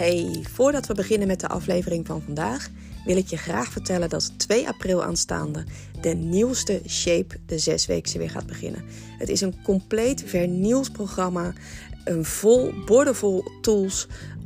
Hey, voordat we beginnen met de aflevering van vandaag, wil ik je graag vertellen dat 2 april aanstaande de nieuwste Shape de zesweekse weer gaat beginnen. Het is een compleet vernieuwd programma, een vol, bordevol tools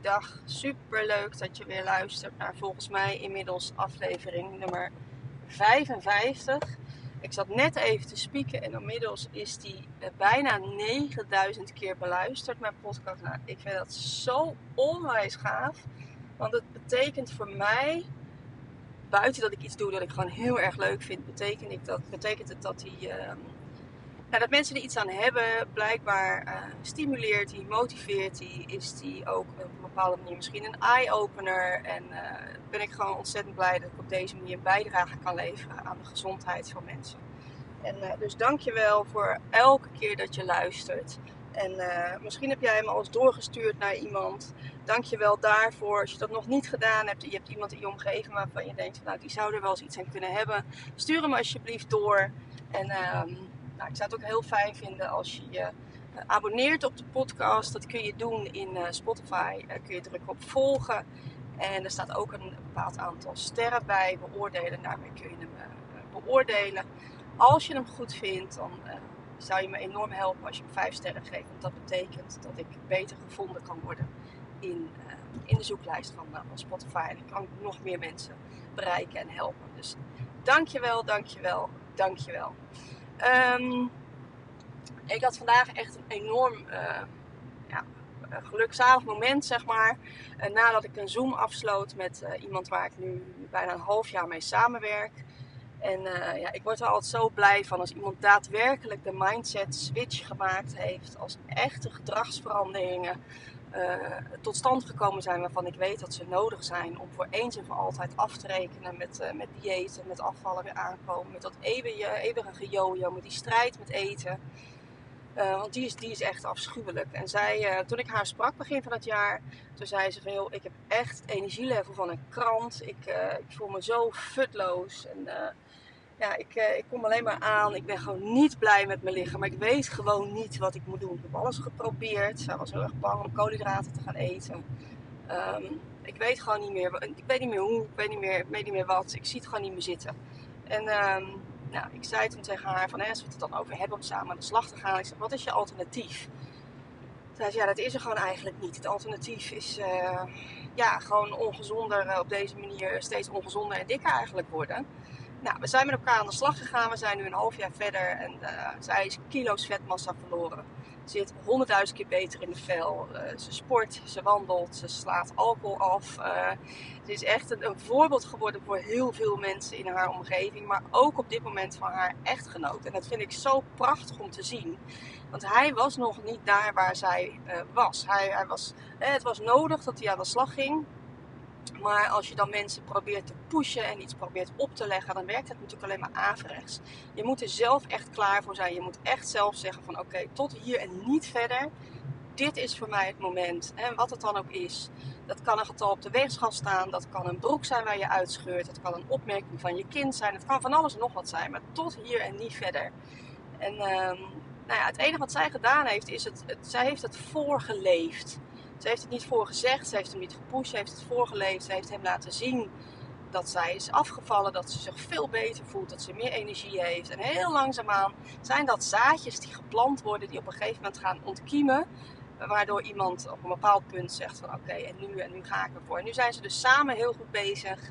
Dag. Super leuk dat je weer luistert naar volgens mij inmiddels aflevering nummer 55. Ik zat net even te spieken en inmiddels is die eh, bijna 9000 keer beluisterd, mijn podcast. Nou, ik vind dat zo onwijs gaaf. Want het betekent voor mij, buiten dat ik iets doe dat ik gewoon heel erg leuk vind, betekent, ik dat, betekent het dat die. Nou, dat mensen er iets aan hebben, blijkbaar uh, stimuleert die, motiveert die, is die ook op een bepaalde manier misschien een eye-opener. En uh, ben ik gewoon ontzettend blij dat ik op deze manier een bijdrage kan leveren aan de gezondheid van mensen. En uh, dus dankjewel voor elke keer dat je luistert. En misschien heb jij hem al eens doorgestuurd naar iemand. Dankjewel daarvoor. Als je dat nog niet gedaan hebt, je hebt iemand in je omgeving waarvan je denkt, nou die zou er wel eens iets aan kunnen hebben. Stuur hem alsjeblieft door. En ehm, nou, ik zou het ook heel fijn vinden als je je uh, abonneert op de podcast. Dat kun je doen in uh, Spotify. Uh, kun je drukken op volgen. En er staat ook een bepaald aantal sterren bij. Beoordelen. Daarmee kun je hem beoordelen. Als je hem goed vindt, dan zou je me enorm helpen als je hem 5 sterren geeft. Want dat betekent dat ik beter gevonden kan worden in, in de zoeklijst van, van Spotify. En ik kan nog meer mensen bereiken en helpen. Dus dankjewel, dankjewel, dankjewel. Um, ik had vandaag echt een enorm uh, ja, gelukzalig moment, zeg maar. Nadat ik een Zoom afsloot met uh, iemand waar ik nu bijna een half jaar mee samenwerk. En ja, ik word er altijd zo blij van als iemand daadwerkelijk de mindset switch gemaakt heeft. Als echte gedragsveranderingen tot stand gekomen zijn waarvan ik weet dat ze nodig zijn om voor eens en voor altijd af te rekenen met, uh, met diëten, met afvallen weer aankomen, met dat eeuwige, eeuwige gejojo, met die strijd met eten. Want die is, die is echt afschuwelijk. En zij, toen ik haar sprak begin van het jaar, toen zei ze van joh, ik heb echt het energielevel van een krant. Ik, ik voel me zo futloos. En ja, ik, uh, ik kom alleen maar aan. Ik ben gewoon niet blij met mijn lichaam. Maar ik weet gewoon niet wat ik moet doen. Ik heb alles geprobeerd. Zij was heel erg bang om koolhydraten te gaan eten. Um, ik weet gewoon niet meer. Ik weet niet meer hoe. Ik weet niet meer, ik weet niet meer wat. Ik zie het gewoon niet meer zitten. En um, nou, ik zei toen tegen haar van, als we het dan over hebben om samen aan de slag te gaan. Ik zeg, wat is je alternatief? Zei ze, ja, dat is er gewoon eigenlijk niet. Het alternatief is uh, ja, gewoon ongezonder uh, op deze manier steeds ongezonder en dikker eigenlijk worden. Nou, we zijn met elkaar aan de slag gegaan. We zijn nu een half jaar verder en uh, zij is kilo's vetmassa verloren. Ze zit honderdduizend keer beter in de vel. Uh, ze sport, ze wandelt, ze slaat alcohol af. Uh, ze is echt een, een, voorbeeld geworden voor heel veel mensen in haar omgeving. Maar ook op dit moment van haar echtgenoot. En dat vind ik zo prachtig om te zien. Want hij was nog niet daar waar zij was. Hij, hij was het was nodig dat hij aan de slag ging. Maar als je dan mensen probeert te pushen en iets probeert op te leggen, dan werkt het natuurlijk alleen maar averechts. Je moet er zelf echt klaar voor zijn. Je moet echt zelf zeggen van oké, tot hier en niet verder. Dit is voor mij het moment. En wat het dan ook is. Dat kan een getal op de weegschaal staan. Dat kan een broek zijn waar je uitscheurt. Dat kan een opmerking van je kind zijn. Het kan van alles en nog wat zijn. Maar tot hier en niet verder. En um, nou ja, het enige wat zij gedaan heeft, is het, het zij heeft het voorgeleefd. Ze heeft het niet voor gezegd, ze heeft hem niet gepusht, ze heeft het voorgeleefd. Ze heeft hem laten zien dat zij is afgevallen, dat ze zich veel beter voelt, dat ze meer energie heeft. En heel langzaamaan zijn dat zaadjes die geplant worden, die op een gegeven moment gaan ontkiemen. Waardoor iemand op een bepaald punt zegt van oké, en nu en nu ga ik ervoor. En nu zijn ze dus samen heel goed bezig.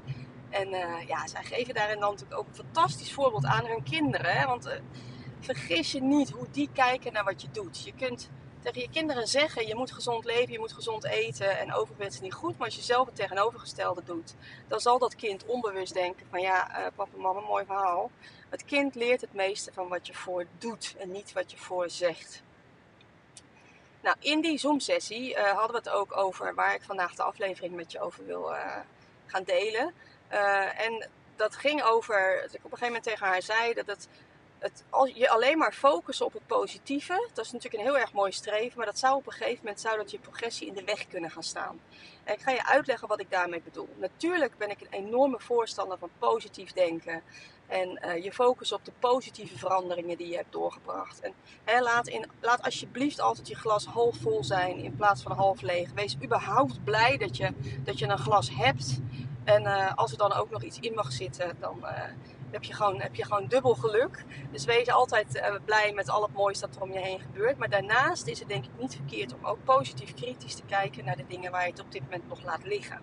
En uh, ja, zij geven daarin dan natuurlijk ook een fantastisch voorbeeld aan hun kinderen. Hè? Want uh, vergis je niet hoe die kijken naar wat je doet. Je kunt tegen je kinderen zeggen: je moet gezond leven, je moet gezond eten en overgewicht is niet goed. Maar als je zelf het tegenovergestelde doet, dan zal dat kind onbewust denken: van ja, uh, papa mama, mooi verhaal. Het kind leert het meeste van wat je voor doet en niet wat je voor zegt. Nou, in die Zoom-sessie eh, hadden we het ook over waar ik vandaag de aflevering met je over wil eh, gaan delen. En dat ging over, dat ik op een gegeven moment tegen haar zei dat het, als je alleen maar focussen op het positieve, dat is natuurlijk een heel erg mooi streven, maar dat zou op een gegeven moment zou dat je progressie in de weg kunnen gaan staan. En ik ga je uitleggen wat ik daarmee bedoel. Natuurlijk ben ik een enorme voorstander van positief denken. En uh, je focus op de positieve veranderingen die je hebt doorgebracht. En hè, laat, in, laat alsjeblieft altijd je glas half vol zijn in plaats van half leeg. Wees überhaupt blij dat je, dat je een glas hebt. En uh, als er dan ook nog iets in mag zitten, dan uh, heb, je gewoon, heb je gewoon dubbel geluk. Dus wees altijd blij met al het moois dat er om je heen gebeurt. Maar daarnaast is het denk ik niet verkeerd om ook positief kritisch te kijken naar de dingen waar je het op dit moment nog laat liggen.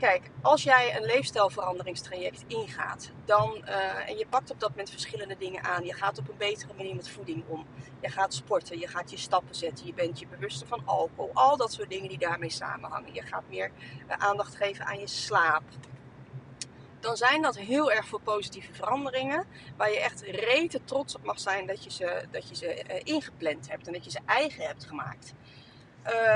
Kijk, als jij een leefstijlveranderingstraject ingaat, dan, uh, en je pakt op dat moment verschillende dingen aan. Je gaat op een betere manier met voeding om. Je gaat sporten, je gaat je stappen zetten, je bent je bewuster van alcohol. Al dat soort dingen die daarmee samenhangen. Je gaat meer uh, aandacht geven aan je slaap. Dan zijn dat heel erg veel positieve veranderingen. Waar je echt rete trots op mag zijn dat je ze, dat je ze uh, ingepland hebt en dat je ze eigen hebt gemaakt.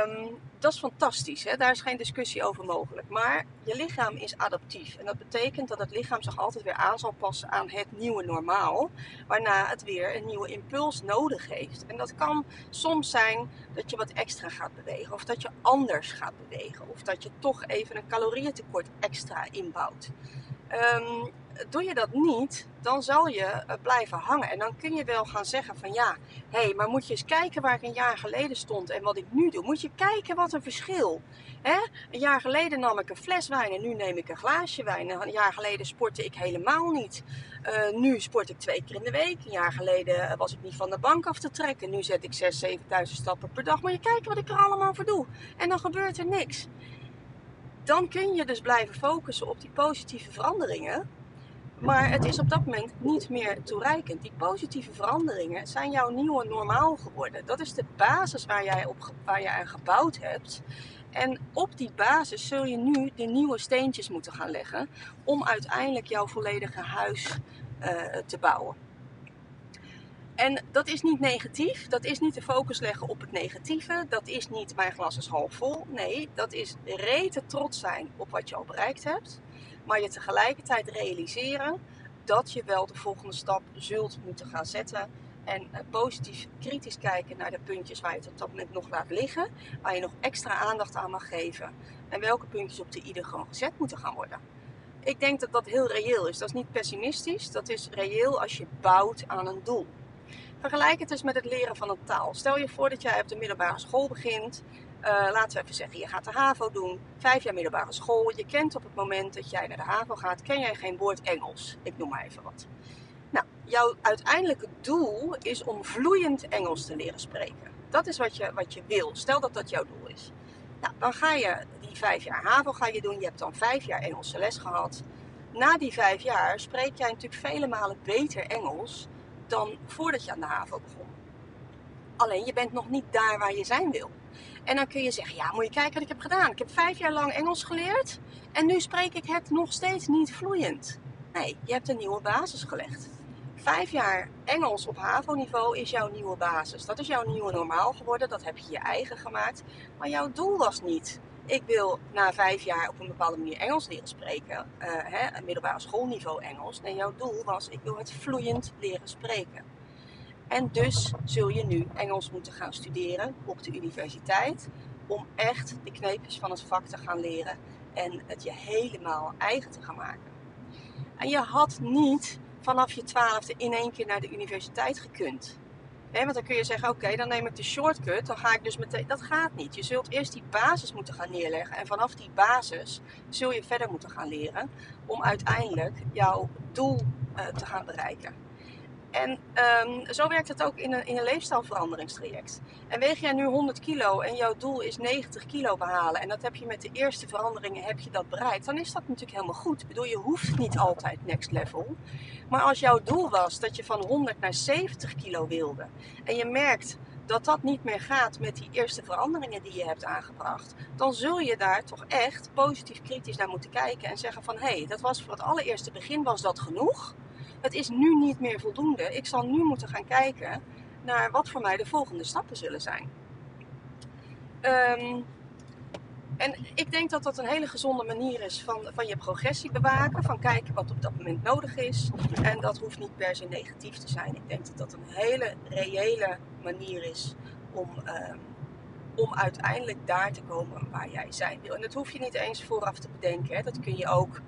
Um, dat is fantastisch, hè? daar is geen discussie over mogelijk. Maar je lichaam is adaptief. En dat betekent dat het lichaam zich altijd weer aan zal passen aan het nieuwe normaal. Waarna het weer een nieuwe impuls nodig heeft. En dat kan soms zijn dat je wat extra gaat bewegen. Of dat je anders gaat bewegen. Of dat je toch even een calorieëntekort extra inbouwt. Um, doe je dat niet, dan zal je eh, blijven hangen. En dan kun je wel gaan zeggen van ja, hé, hey, maar moet je eens kijken waar ik een jaar geleden stond en wat ik nu doe. Moet je kijken wat een verschil. Hè? Een jaar geleden nam ik een fles wijn en nu neem ik een glaasje wijn. Een jaar geleden sportte ik helemaal niet. Uh, nu sport ik twee keer in de week. Een jaar geleden eh, was ik niet van de bank af te trekken. Nu zet ik 6.000, 7.000 stappen per dag. Maar je kijkt wat ik er allemaal voor doe. En dan gebeurt er niks. Dan kun je dus blijven focussen op die positieve veranderingen maar het is op dat moment niet meer toereikend. Die positieve veranderingen zijn jouw nieuwe normaal geworden. Dat is de basis waar jij, op, waar aan gebouwd hebt. En op die basis zul je nu de nieuwe steentjes moeten gaan leggen om uiteindelijk jouw volledige huis uh, te bouwen. En dat is niet negatief. Dat is niet de focus leggen op het negatieve. Dat is niet mijn glas is half vol. Nee, dat is rete trots zijn op wat je al bereikt hebt. Maar je tegelijkertijd realiseren dat je wel de volgende stap zult moeten gaan zetten. En uh, positief kritisch kijken naar de puntjes waar je het op dat moment nog laat liggen. Waar je nog extra aandacht aan mag geven. En welke puntjes op de ieder gewoon gezet moeten gaan worden. Ik denk dat dat heel reëel is. Dat is niet pessimistisch. Dat is reëel als je bouwt aan een doel. Vergelijk het eens met het leren van een taal. Stel je voor dat jij op de middelbare school begint uh, laten we even zeggen, je gaat de HAVO doen, vijf jaar middelbare school. Je kent op het moment dat jij naar de HAVO gaat, ken jij geen woord Engels. Ik noem maar even wat. Nou, jouw uiteindelijke doel is om vloeiend Engels te leren spreken. Dat is wat je, wat je wil. Stel dat dat jouw doel is. Nou, dan ga je die vijf jaar HAVO ga je doen. Je hebt dan vijf jaar Engelse les gehad. Na die vijf jaar spreek jij natuurlijk vele malen beter Engels dan voordat je aan de HAVO begon. Alleen je bent nog niet daar waar je zijn wil. En dan kun je zeggen, ja, moet je kijken wat ik heb gedaan. Ik heb vijf jaar lang Engels geleerd en nu spreek ik het nog steeds niet vloeiend. Nee, je hebt een nieuwe basis gelegd. Vijf jaar Engels op HAVO-niveau is jouw nieuwe basis. Dat is jouw nieuwe normaal geworden. Dat heb je je eigen gemaakt. Maar jouw doel was niet. Ik wil na vijf jaar op een bepaalde manier Engels leren spreken. Uh, hè, middelbare schoolniveau Engels. Nee, jouw doel was, ik wil het vloeiend leren spreken. En dus zul je nu Engels moeten gaan studeren op de universiteit. Om echt de kneepjes van het vak te gaan leren. En het je helemaal eigen te gaan maken. En je had niet vanaf je twaalfde in één keer naar de universiteit gekund. Want dan kun je zeggen, oké, dan neem ik de shortcut. Dan ga ik dus meteen... Dat gaat niet. Je zult eerst die basis moeten gaan neerleggen. En vanaf die basis zul je verder moeten gaan leren. Om uiteindelijk jouw doel uh, te gaan bereiken. En um, zo werkt het ook in een, in een leefstijlveranderingstraject. En weeg jij nu 100 kilo en jouw doel is 90 kilo behalen en dat heb je met de eerste veranderingen heb je dat bereikt, dan is dat natuurlijk helemaal goed. Ik bedoel, je hoeft niet altijd next level. Maar als jouw doel was dat je van 100 naar 70 kilo wilde en je merkt dat dat niet meer gaat met die eerste veranderingen die je hebt aangebracht, dan zul je daar toch echt positief kritisch naar moeten kijken en zeggen van hé, hey, dat was voor het allereerste begin was dat genoeg het is nu niet meer voldoende. Ik zal nu moeten gaan kijken naar wat voor mij de volgende stappen zullen zijn. Ehm, en ik denk dat dat een hele gezonde manier is van, van je progressie bewaken. Van kijken wat op dat moment nodig is. En dat hoeft niet per se negatief te zijn. Ik denk dat dat een hele reële manier is om, ehm, om uiteindelijk daar te komen waar jij zijn wil. En dat hoef je niet eens vooraf te bedenken. Hè. Dat kun je ook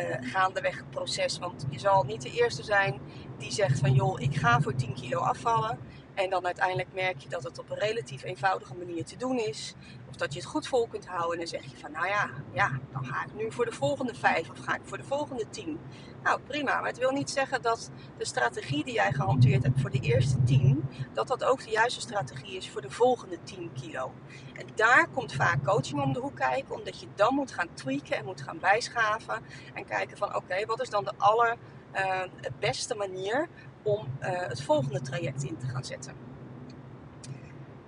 uh, gaandeweg proces. Want je zal niet de eerste zijn die zegt van joh, ik ga voor 10 kilo afvallen. En dan uiteindelijk merk je dat het op een relatief eenvoudige manier te doen is. Of dat je het goed vol kunt houden. En dan zeg je van, nou ja, ja, dan ga ik nu voor de volgende vijf of ga ik voor de volgende tien. Nou, prima. Maar het wil niet zeggen dat de strategie die jij gehanteerd hebt voor de eerste tien, dat dat ook de juiste strategie is voor de volgende 10 kilo. En daar komt vaak coaching om de hoek kijken, omdat je dan moet gaan tweaken en moet gaan bijschaven. En kijken van, oké, wat is dan de aller uh, beste manier om uh, het volgende traject in te gaan zetten.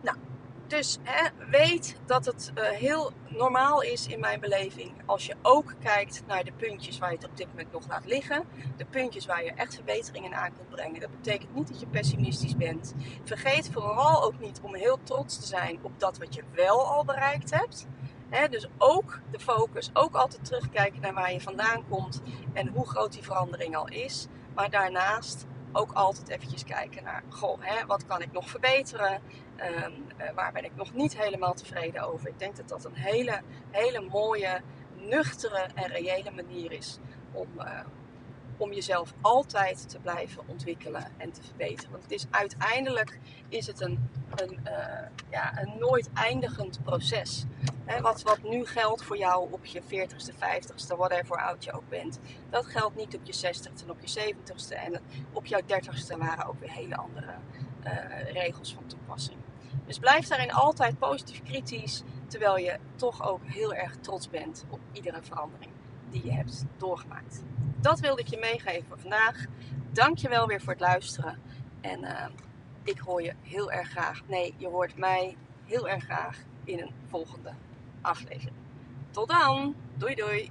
Nou, dus hè, weet dat het uh, heel normaal is in mijn beleving als je ook kijkt naar de puntjes waar je het op dit moment nog laat liggen. De puntjes waar je echt verbeteringen aan kunt brengen. Dat betekent niet dat je pessimistisch bent. Vergeet vooral ook niet om heel trots te zijn op dat wat je wel al bereikt hebt. He, dus ook de focus, ook altijd terugkijken naar waar je vandaan komt en hoe groot die verandering al is. Maar daarnaast ook altijd eventjes kijken naar, goh, hè, wat kan ik nog verbeteren? Um, uh, waar ben ik nog niet helemaal tevreden over? Ik denk dat dat een hele, hele mooie, nuchtere en reële manier is om, uh, om jezelf altijd te blijven ontwikkelen en te verbeteren. Want het is uiteindelijk is het een, een, uh, ja, een nooit eindigend proces. Wat, wat nu geldt voor jou op je 40ste, 50ste, whatever oud je ook bent. Dat geldt niet op je 60ste en op je 70ste. En op jouw 30ste waren ook weer hele andere uh, regels van toepassing. Dus blijf daarin altijd positief kritisch. Terwijl je toch ook heel erg trots bent op iedere verandering die je hebt doorgemaakt. Dat wilde ik je meegeven voor vandaag. Dank je wel weer voor het luisteren. En uh, ik hoor je heel erg graag. Nee, je hoort mij heel erg graag in een volgende aflevering. Tot dan. Doei doei.